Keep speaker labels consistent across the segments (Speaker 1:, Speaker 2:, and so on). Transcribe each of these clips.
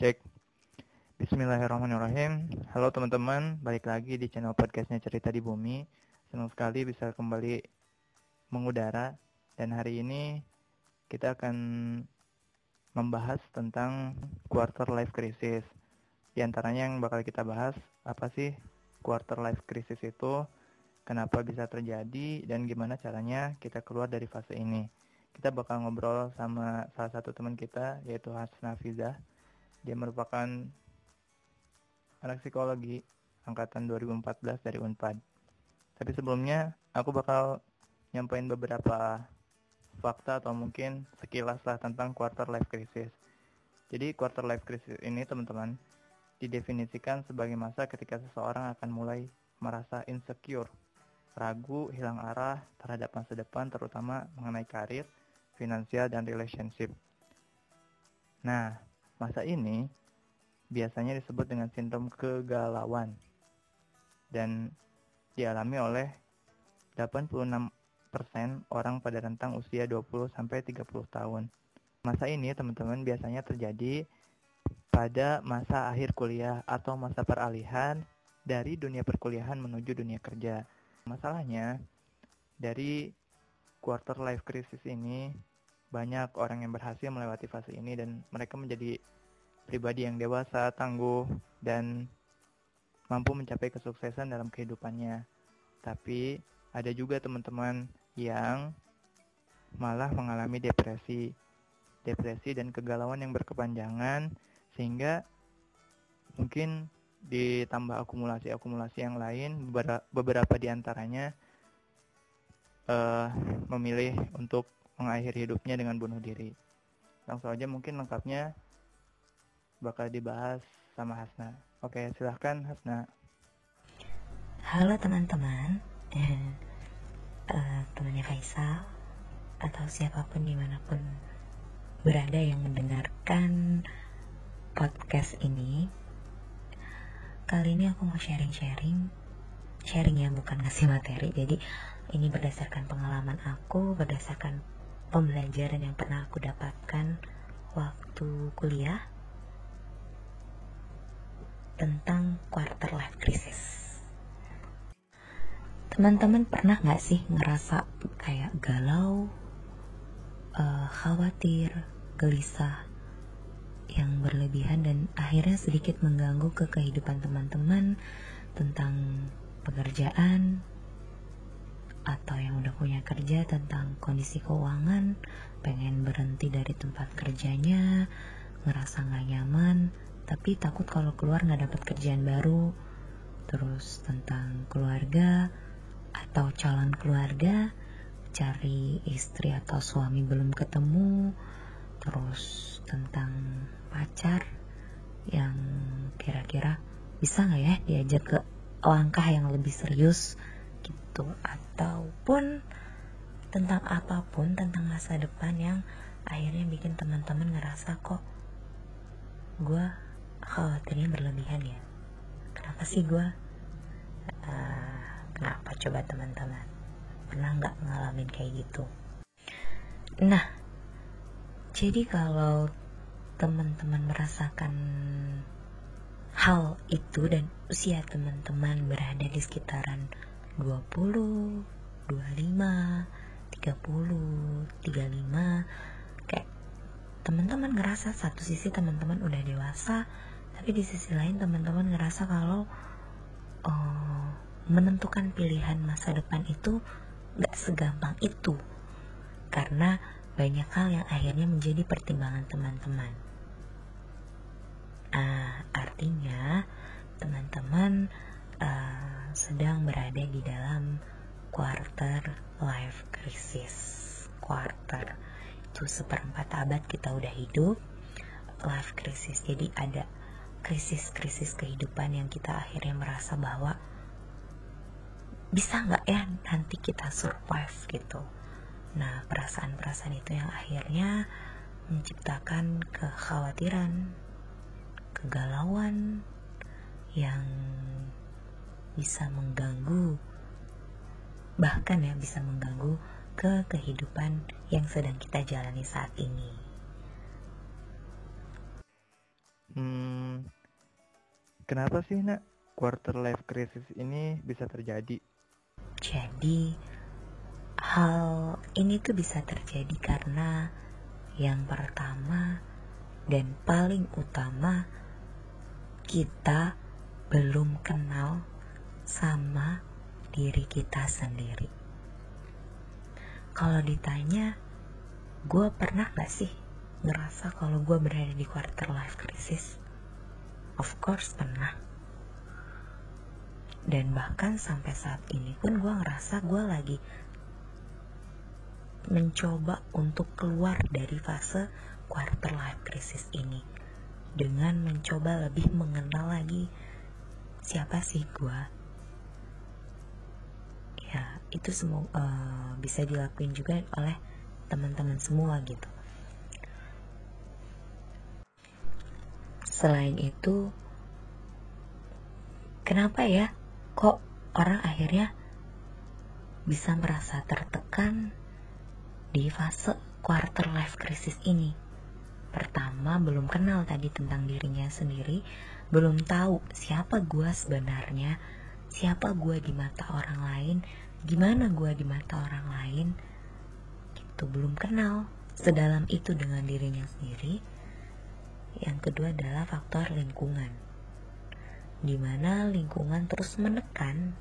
Speaker 1: Cek. Bismillahirrahmanirrahim. Halo teman-teman, balik lagi di channel podcastnya Cerita di Bumi. Senang sekali bisa kembali mengudara. Dan hari ini kita akan membahas tentang quarter life crisis. Di antaranya yang bakal kita bahas, apa sih quarter life crisis itu, kenapa bisa terjadi, dan gimana caranya kita keluar dari fase ini. Kita bakal ngobrol sama salah satu teman kita, yaitu Hasna Fizah dia merupakan anak psikologi angkatan 2014 dari Unpad. Tapi sebelumnya aku bakal nyampain beberapa fakta atau mungkin sekilas lah tentang quarter life crisis. Jadi quarter life crisis ini teman-teman didefinisikan sebagai masa ketika seseorang akan mulai merasa insecure, ragu, hilang arah terhadap masa depan terutama mengenai karir, finansial, dan relationship. Nah, Masa ini biasanya disebut dengan sindrom kegalauan dan dialami oleh 86% orang pada rentang usia 20 sampai 30 tahun. Masa ini teman-teman biasanya terjadi pada masa akhir kuliah atau masa peralihan dari dunia perkuliahan menuju dunia kerja. Masalahnya dari quarter life crisis ini banyak orang yang berhasil melewati fase ini dan mereka menjadi pribadi yang dewasa, tangguh, dan mampu mencapai kesuksesan dalam kehidupannya. Tapi ada juga teman-teman yang malah mengalami depresi, depresi dan kegalauan yang berkepanjangan sehingga mungkin ditambah akumulasi-akumulasi yang lain beberapa di antaranya uh, memilih untuk mengakhiri hidupnya dengan bunuh diri. Langsung aja mungkin lengkapnya bakal dibahas sama Hasna. Oke, silahkan Hasna.
Speaker 2: Halo teman-teman, eh, uh, temannya Faisal atau siapa pun di mana pun berada yang mendengarkan podcast ini. Kali ini aku mau sharing-sharing, sharing ya bukan ngasih materi. Jadi ini berdasarkan pengalaman aku, berdasarkan pembelajaran yang pernah aku dapatkan waktu kuliah tentang quarter life crisis. Teman-teman pernah nggak sih ngerasa kayak galau, uh, khawatir, gelisah, yang berlebihan dan akhirnya sedikit mengganggu ke kehidupan teman-teman tentang pekerjaan, atau yang udah punya kerja tentang kondisi keuangan, pengen berhenti dari tempat kerjanya, ngerasa nggak nyaman, tapi takut kalau keluar nggak dapat kerjaan baru, terus tentang keluarga atau calon keluarga, cari istri atau suami belum ketemu, terus tentang pacar yang kira-kira bisa nggak ya diajak ke langkah yang lebih serius gitu ataupun tentang apa pun tentang masa depan yang akhirnya bikin teman-teman ngerasa kok gue khawatirnya berlebihan ya. Kenapa sih gue uh, kenapa coba teman-teman? Pernah nggak ngalamin kayak gitu? Nah jadi kalau teman-teman merasakan hal itu dan usia teman-teman berada di sekitaran 20, 25, 30, 35 kayak teman-teman ngerasa satu sisi teman-teman udah dewasa tapi di sisi lain teman-teman ngerasa kalau uh, menentukan pilihan masa depan itu gak segampang itu karena banyak hal yang akhirnya menjadi pertimbangan teman-teman. Uh, artinya teman-teman uh, sedang berada di dalam quarter life crisis. Quarter itu seperempat abad kita udah hidup life crisis. Jadi ada krisis-krisis kehidupan yang kita akhirnya merasa bahwa bisa nggak ya nanti kita survive gitu. Nah perasaan-perasaan itu yang akhirnya menciptakan kekhawatiran, kegalauan yang bisa mengganggu bahkan ya bisa mengganggu ke kehidupan yang sedang kita jalani saat ini.
Speaker 1: Hmm, kenapa sih nak quarter life crisis ini bisa terjadi?
Speaker 2: Jadi hal ini tuh bisa terjadi karena yang pertama dan paling utama kita belum kenal sama diri kita sendiri. Kalau ditanya, gue pernah gak sih ngerasa kalau gue berada di quarter life crisis? Of course pernah dan bahkan sampai saat ini pun gue ngerasa gue lagi mencoba untuk keluar dari fase quarter life crisis ini dengan mencoba lebih mengenal lagi siapa sih gue itu semua uh, bisa dilakuin juga oleh teman-teman semua gitu selain itu kenapa ya kok orang akhirnya bisa merasa tertekan di fase quarter life crisis ini. Pertama, belum kenal tadi tentang dirinya sendiri, belum tahu siapa gue sebenarnya, siapa gue di mata orang lain, gimana gue di mata orang lain, itu belum kenal sedalam itu dengan dirinya sendiri. Yang kedua adalah faktor lingkungan. Di mana lingkungan terus menekan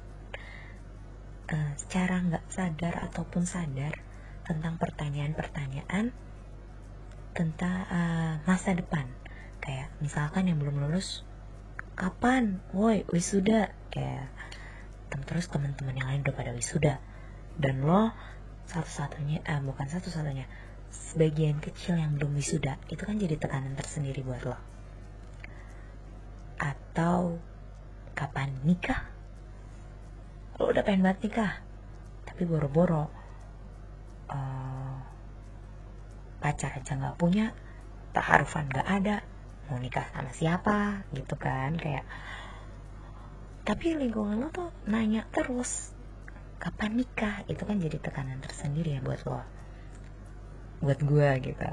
Speaker 2: uh, secara nggak sadar ataupun sadar tentang pertanyaan-pertanyaan tentang uh, masa depan. Kayak misalkan yang belum lulus kapan? Woi wisuda. Kayak terus teman-teman yang lain udah pada wisuda. Dan lo satu-satunya eh, bukan satu-satunya sebagian kecil yang belum wisuda itu kan jadi tekanan tersendiri buat lo. Atau kapan nikah? Lo udah pengen banget nikah tapi boro-boro uh, pacar aja nggak punya taharufan nggak ada mau nikah sama siapa gitu kan kayak tapi lingkungan lo tuh nanya terus kapan nikah? Itu kan jadi tekanan tersendiri ya buat lo. Buat gue gitu.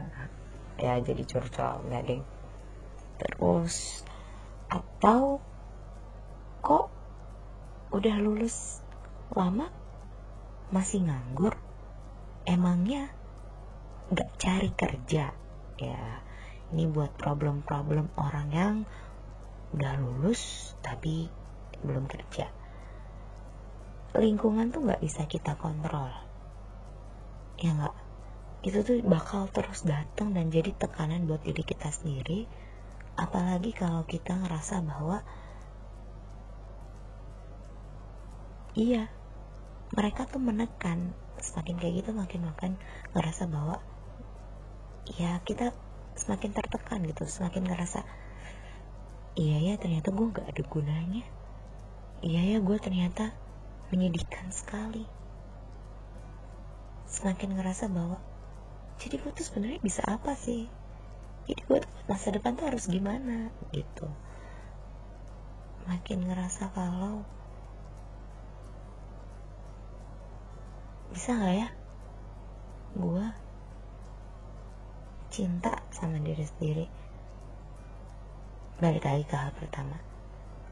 Speaker 2: Ya jadi curcol nggak ding terus. Atau kok udah lulus lama masih nganggur emangnya nggak cari kerja? Ya ini buat problem-problem orang yang udah lulus tapi belum kerja. Lingkungan tuh nggak bisa kita kontrol. Ya nggak? Itu tuh bakal terus datang dan jadi tekanan buat diri kita sendiri. Apalagi kalau kita ngerasa bahwa iya mereka tuh menekan. Semakin kayak gitu makin makin ngerasa bahwa ya kita semakin tertekan gitu. Semakin ngerasa iya ya ternyata gue gak ada gunanya iya ya gue ternyata menyedihkan sekali. Semakin ngerasa bahwa jadi gue tuh sebenarnya bisa apa sih? Jadi gue masa depan tuh harus gimana gitu. Makin ngerasa kalau bisa nggak ya? Gue cinta sama diri sendiri. Balik lagi ke hal pertama.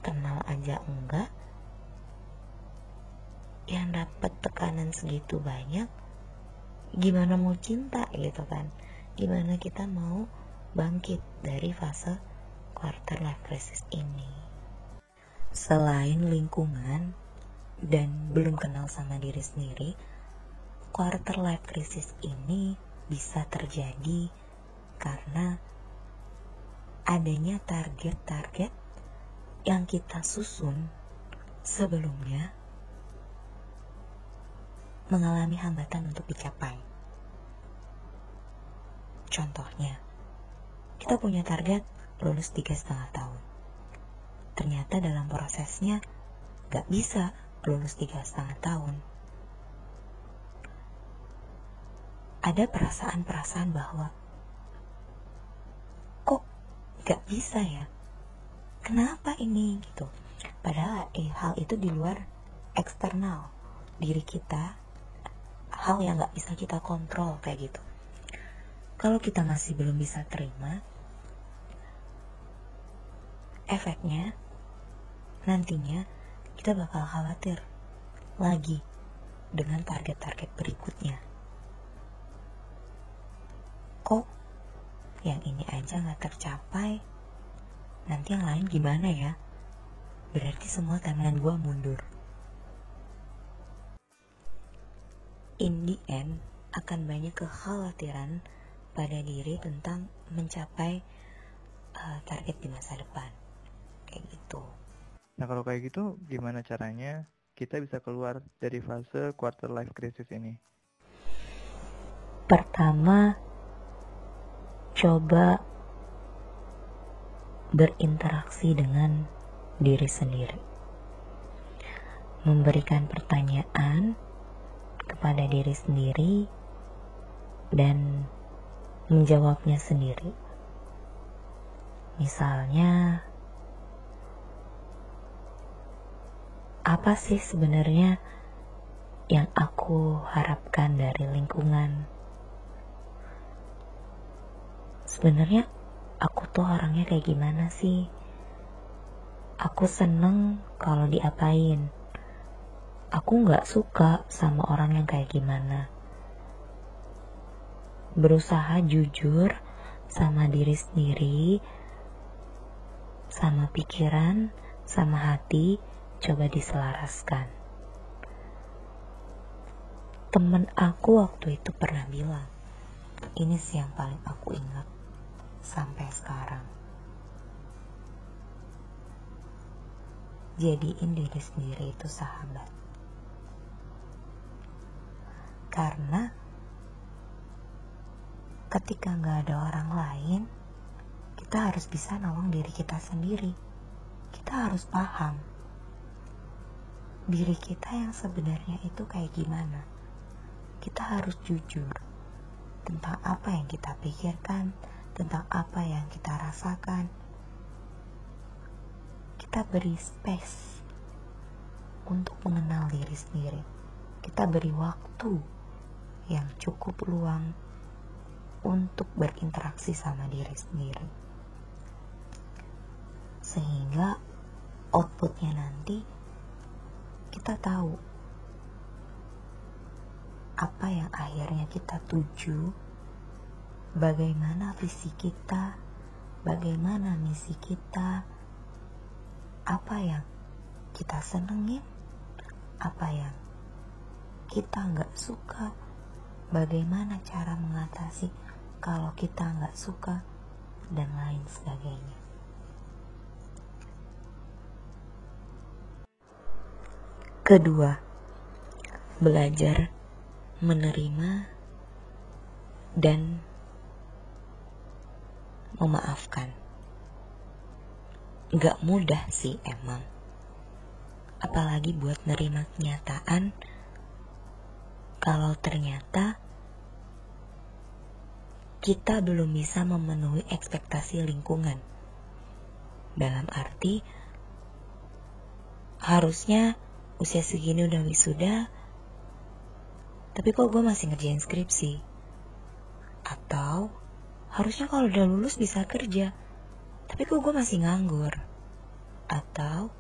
Speaker 2: Kenal aja enggak yang dapat tekanan segitu banyak gimana mau cinta gitu kan? Gimana kita mau bangkit dari fase quarter life crisis ini? Selain lingkungan dan belum kenal sama diri sendiri quarter life crisis ini bisa terjadi karena adanya target-target yang kita susun sebelumnya mengalami hambatan untuk dicapai. Contohnya, kita punya target lulus tiga setengah tahun. Ternyata dalam prosesnya gak bisa lulus tiga setengah tahun ada perasaan-perasaan bahwa kok gak bisa ya kenapa ini gitu padahal eh, hal itu di luar eksternal diri kita hal yang gak bisa kita kontrol kayak gitu kalau kita masih belum bisa terima efeknya nantinya kita bakal khawatir lagi dengan target-target berikutnya. Kok yang ini aja nggak tercapai, nanti yang lain gimana ya? Berarti semua timeline gue mundur. In the end, akan banyak kekhawatiran pada diri tentang mencapai uh, target di masa depan. Kayak gitu.
Speaker 1: Nah kalau kayak gitu, gimana caranya kita bisa keluar dari fase quarter life crisis ini?
Speaker 2: Pertama, coba berinteraksi dengan diri sendiri. Memberikan pertanyaan kepada diri sendiri dan menjawabnya sendiri. Misalnya, apa sih sebenarnya yang aku harapkan dari lingkungan? Sebenarnya aku tuh orangnya kayak gimana sih? Aku seneng kalau diapain. Aku gak suka sama orang yang kayak gimana. Berusaha jujur sama diri sendiri, sama pikiran, sama hati, coba diselaraskan. Temen aku waktu itu pernah bilang, ini sih yang paling aku ingat sampai sekarang. Jadiin diri sendiri itu sahabat. Karena ketika nggak ada orang lain, kita harus bisa nolong diri kita sendiri. Kita harus paham diri kita yang sebenarnya itu kayak gimana. Kita harus jujur tentang apa yang kita pikirkan, tentang apa yang kita rasakan. Kita beri space untuk mengenal diri sendiri. Kita beri waktu yang cukup luang untuk berinteraksi sama diri sendiri. Sehingga outputnya nanti kita tahu apa yang akhirnya kita tuju, bagaimana visi kita, bagaimana misi kita, apa yang kita senengin, apa yang kita nggak suka, bagaimana cara mengatasi kalau kita nggak suka, dan lain sebagainya. Kedua, belajar menerima dan memaafkan. Gak mudah sih emang. Apalagi buat nerima kenyataan kalau ternyata kita belum bisa memenuhi ekspektasi lingkungan. Dalam arti harusnya usia segini udah wisuda, tapi kok gue masih ngerjain skripsi? Atau harusnya kalau udah lulus bisa kerja, tapi kok gue masih nganggur? Atau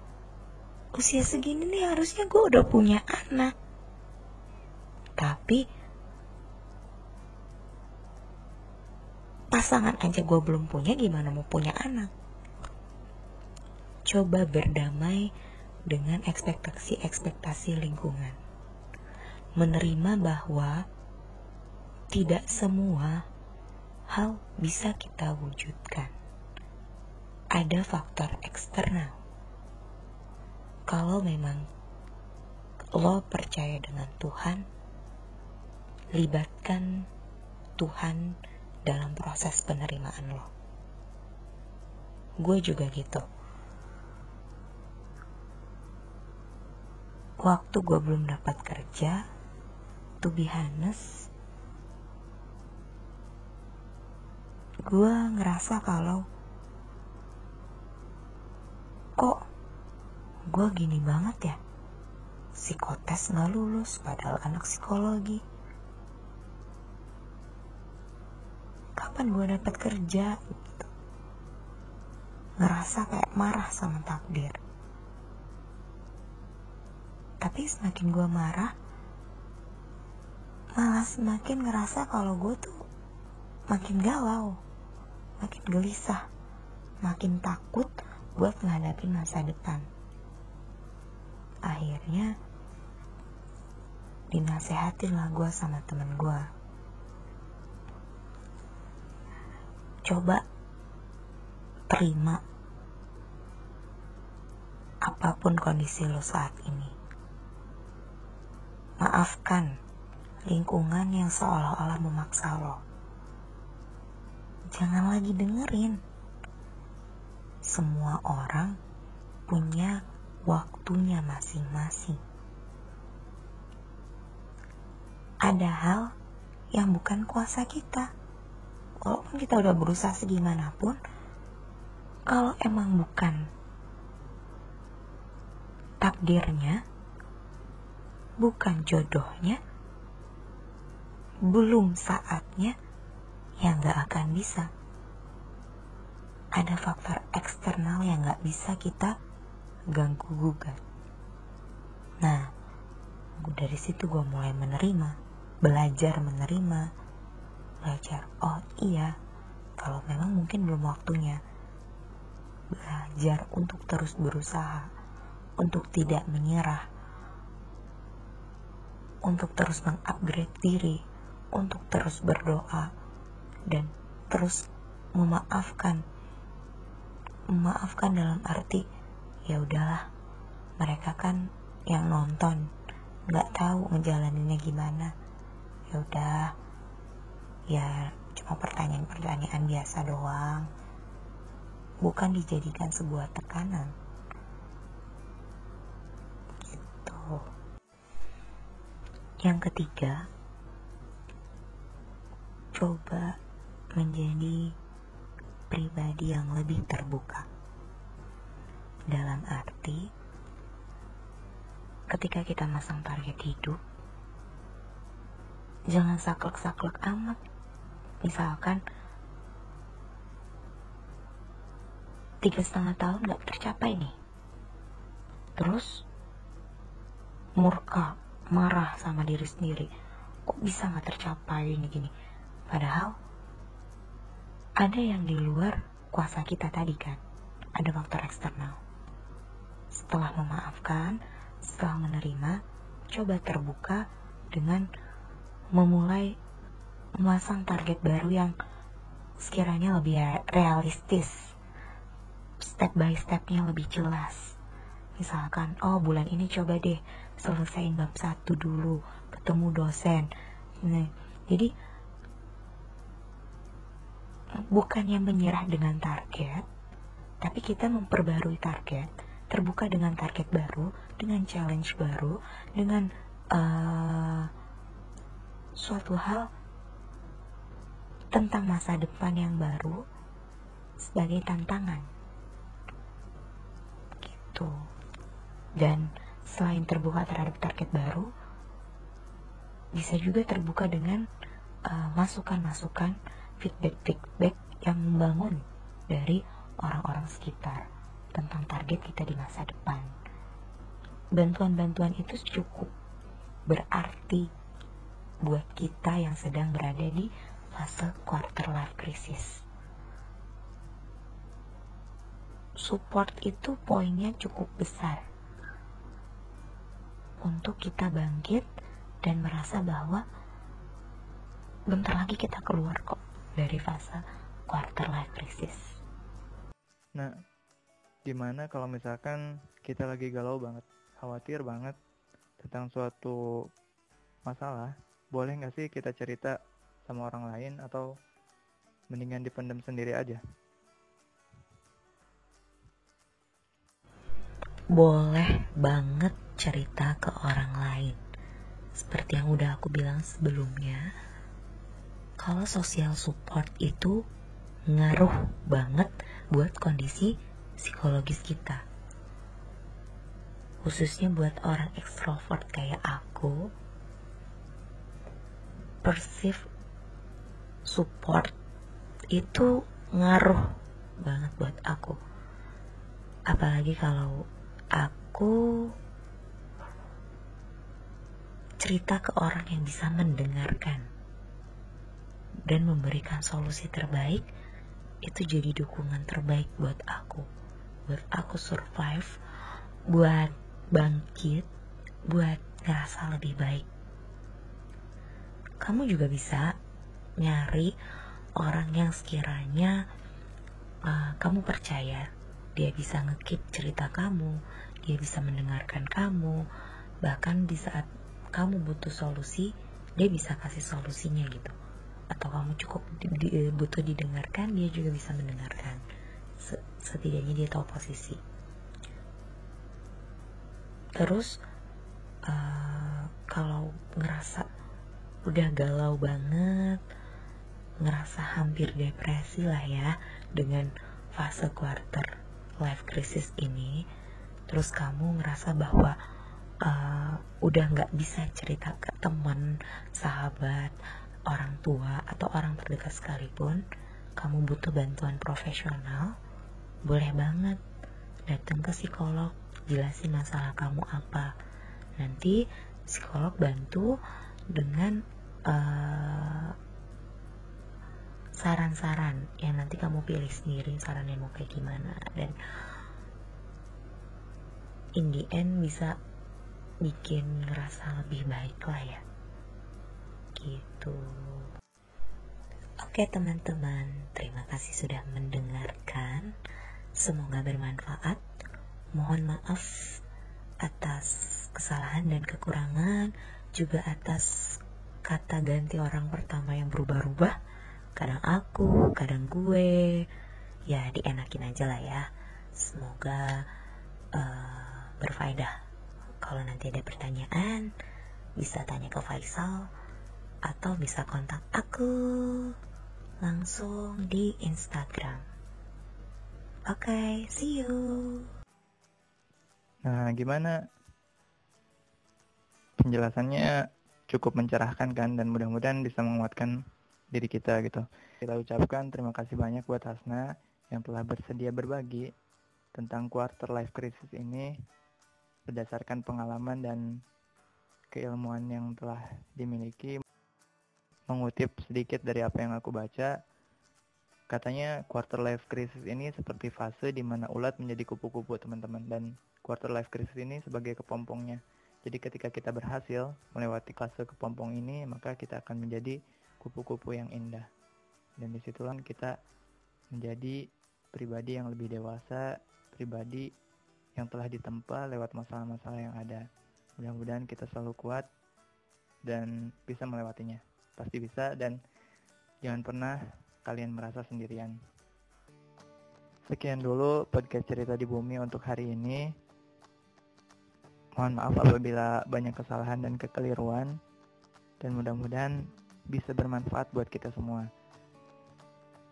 Speaker 2: usia segini nih harusnya gue udah punya anak, tapi pasangan aja gue belum punya gimana mau punya anak? Coba berdamai dengan ekspektasi-ekspektasi lingkungan. Menerima bahwa tidak semua hal bisa kita wujudkan. Ada faktor eksternal. Kalau memang lo percaya dengan Tuhan, libatkan Tuhan dalam proses penerimaan lo. Gue juga gitu. Waktu gue belum dapat kerja to be honest gue ngerasa kalau kok gue gini banget ya? Psikotes nggak lulus padahal anak psikologi kapan gue dapat kerja gitu. Ngerasa kayak marah sama takdir. Tapi semakin gue marah malah semakin ngerasa kalau gue tuh makin galau makin gelisah makin takut buat menghadapi masa depan. Akhirnya dinasehatin lah gue sama temen gue coba terima apa pun kondisi lo saat ini maafkan lingkungan yang seolah-olah memaksa lo jangan lagi dengerin semua orang punya waktunya masing-masing. Ada hal yang bukan kuasa kita. Walaupun kita udah berusaha segimanapun, kalau emang bukan takdirnya, bukan jodohnya, belum saatnya, ya nggak akan bisa ada faktor eksternal yang gak bisa kita ganggu gugat. Nah, dari situ gue mulai menerima, belajar menerima, belajar, oh iya, kalau memang mungkin belum waktunya, belajar untuk terus berusaha, untuk tidak menyerah, untuk terus mengupgrade diri, untuk terus berdoa, dan terus memaafkan memaafkan dalam arti ya udahlah mereka kan yang nonton nggak tahu ngejalaninnya gimana. Ya udah ya cuma pertanyaan-pertanyaan biasa doang bukan dijadikan sebuah tekanan gitu yang ketiga coba menjadi pribadi yang lebih terbuka. Dalam arti, ketika kita masang target hidup, jangan saklek-saklek amat. Misalkan, tiga setengah tahun gak tercapai nih. Terus, murka, marah sama diri sendiri. Kok bisa gak tercapai ini gini? Padahal ada yang di luar kuasa kita tadi kan ada faktor eksternal setelah memaafkan setelah menerima coba terbuka dengan memulai memasang target baru yang sekiranya lebih realistis. Step by stepnya lebih jelas. Misalkan oh bulan ini coba deh selesaiin bab satu dulu ketemu dosen. Nah, jadi bukannya menyerah dengan target, tapi kita memperbarui target, terbuka dengan target baru, dengan challenge baru, dengan uh, suatu hal tentang masa depan yang baru sebagai tantangan. Gitu. Dan selain terbuka terhadap target baru, bisa juga terbuka dengan uh, masukan-masukan uh, feedback-feedback yang membangun dari orang-orang sekitar tentang target kita di masa depan. Bantuan-bantuan itu cukup berarti buat kita yang sedang berada di fase quarter life crisis. Support itu poinnya cukup besar untuk kita bangkit dan merasa bahwa bentar lagi kita keluar kok dari fase quarter life crisis.
Speaker 1: Nah, gimana kalau misalkan kita lagi galau banget, khawatir banget tentang suatu masalah, boleh nggak sih kita cerita sama orang lain atau mendingan dipendam sendiri aja?
Speaker 2: Boleh banget cerita ke orang lain. Seperti yang udah aku bilang sebelumnya, kalau social support itu ngaruh banget buat kondisi psikologis kita. Khususnya buat orang ekstrovert kayak aku, perceive support itu ngaruh banget buat aku. Apalagi kalau aku cerita ke orang yang bisa mendengarkan dan memberikan solusi terbaik itu jadi dukungan terbaik buat aku buat aku survive buat bangkit buat ngerasa lebih baik kamu juga bisa nyari orang yang sekiranya uh, kamu percaya. Dia bisa ngekip cerita kamu dia bisa mendengarkan kamu. Bahkan di saat kamu butuh solusi dia bisa kasih solusinya gitu. Atau kamu cukup di, di, eh, butuh didengarkan dia juga bisa mendengarkan. Setidaknya dia tahu posisi. Terus uh, kalau ngerasa udah galau banget ngerasa hampir depresi lah ya dengan fase quarter life crisis ini. Terus kamu ngerasa bahwa uh, udah nggak bisa cerita ke teman sahabat orang tua atau orang terdekat sekalipun kamu butuh bantuan profesional boleh banget datang ke psikolog jelasin masalah kamu apa. Nanti psikolog bantu dengan eh, saran-saran yang nanti kamu pilih sendiri sarannya mau kayak gimana. Dan in the end bisa bikin ngerasa lebih baik lah ya. Gitu. Oke teman-teman. Terima kasih sudah mendengarkan. Semoga bermanfaat. Mohon maaf atas kesalahan dan kekurangan juga atas kata ganti orang pertama yang berubah-ubah kadang aku kadang gue ya dienakin aja lah ya semoga uh, berfaedah kalau nanti ada pertanyaan bisa tanya ke Faisal atau bisa kontak aku langsung di Instagram. Oke, okay, see you.
Speaker 1: Nah, gimana? Penjelasannya cukup mencerahkan kan dan mudah-mudahan bisa menguatkan diri kita gitu. Kita ucapkan terima kasih banyak buat Hasna yang telah bersedia berbagi tentang quarter life crisis ini berdasarkan pengalaman dan keilmuan yang telah dimiliki mengutip sedikit dari apa yang aku baca, katanya quarter life crisis ini seperti fase di mana ulat menjadi kupu-kupu teman-teman dan quarter life crisis ini sebagai kepompongnya. Jadi ketika kita berhasil melewati fase kepompong ini, maka kita akan menjadi kupu-kupu yang indah. Dan di situlah kita menjadi pribadi yang lebih dewasa, pribadi yang telah ditempa lewat masalah-masalah yang ada. Mudah-mudahan kita selalu kuat dan bisa melewatinya pasti bisa dan jangan pernah kalian merasa sendirian. Sekian dulu podcast cerita di bumi untuk hari ini. Mohon maaf apabila banyak kesalahan dan kekeliruan dan mudah-mudahan bisa bermanfaat buat kita semua.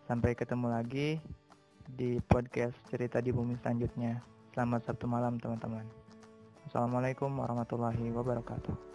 Speaker 1: Sampai ketemu lagi di podcast cerita di bumi selanjutnya. Selamat Sabtu malam teman-teman. Assalamualaikum warahmatullahi wabarakatuh.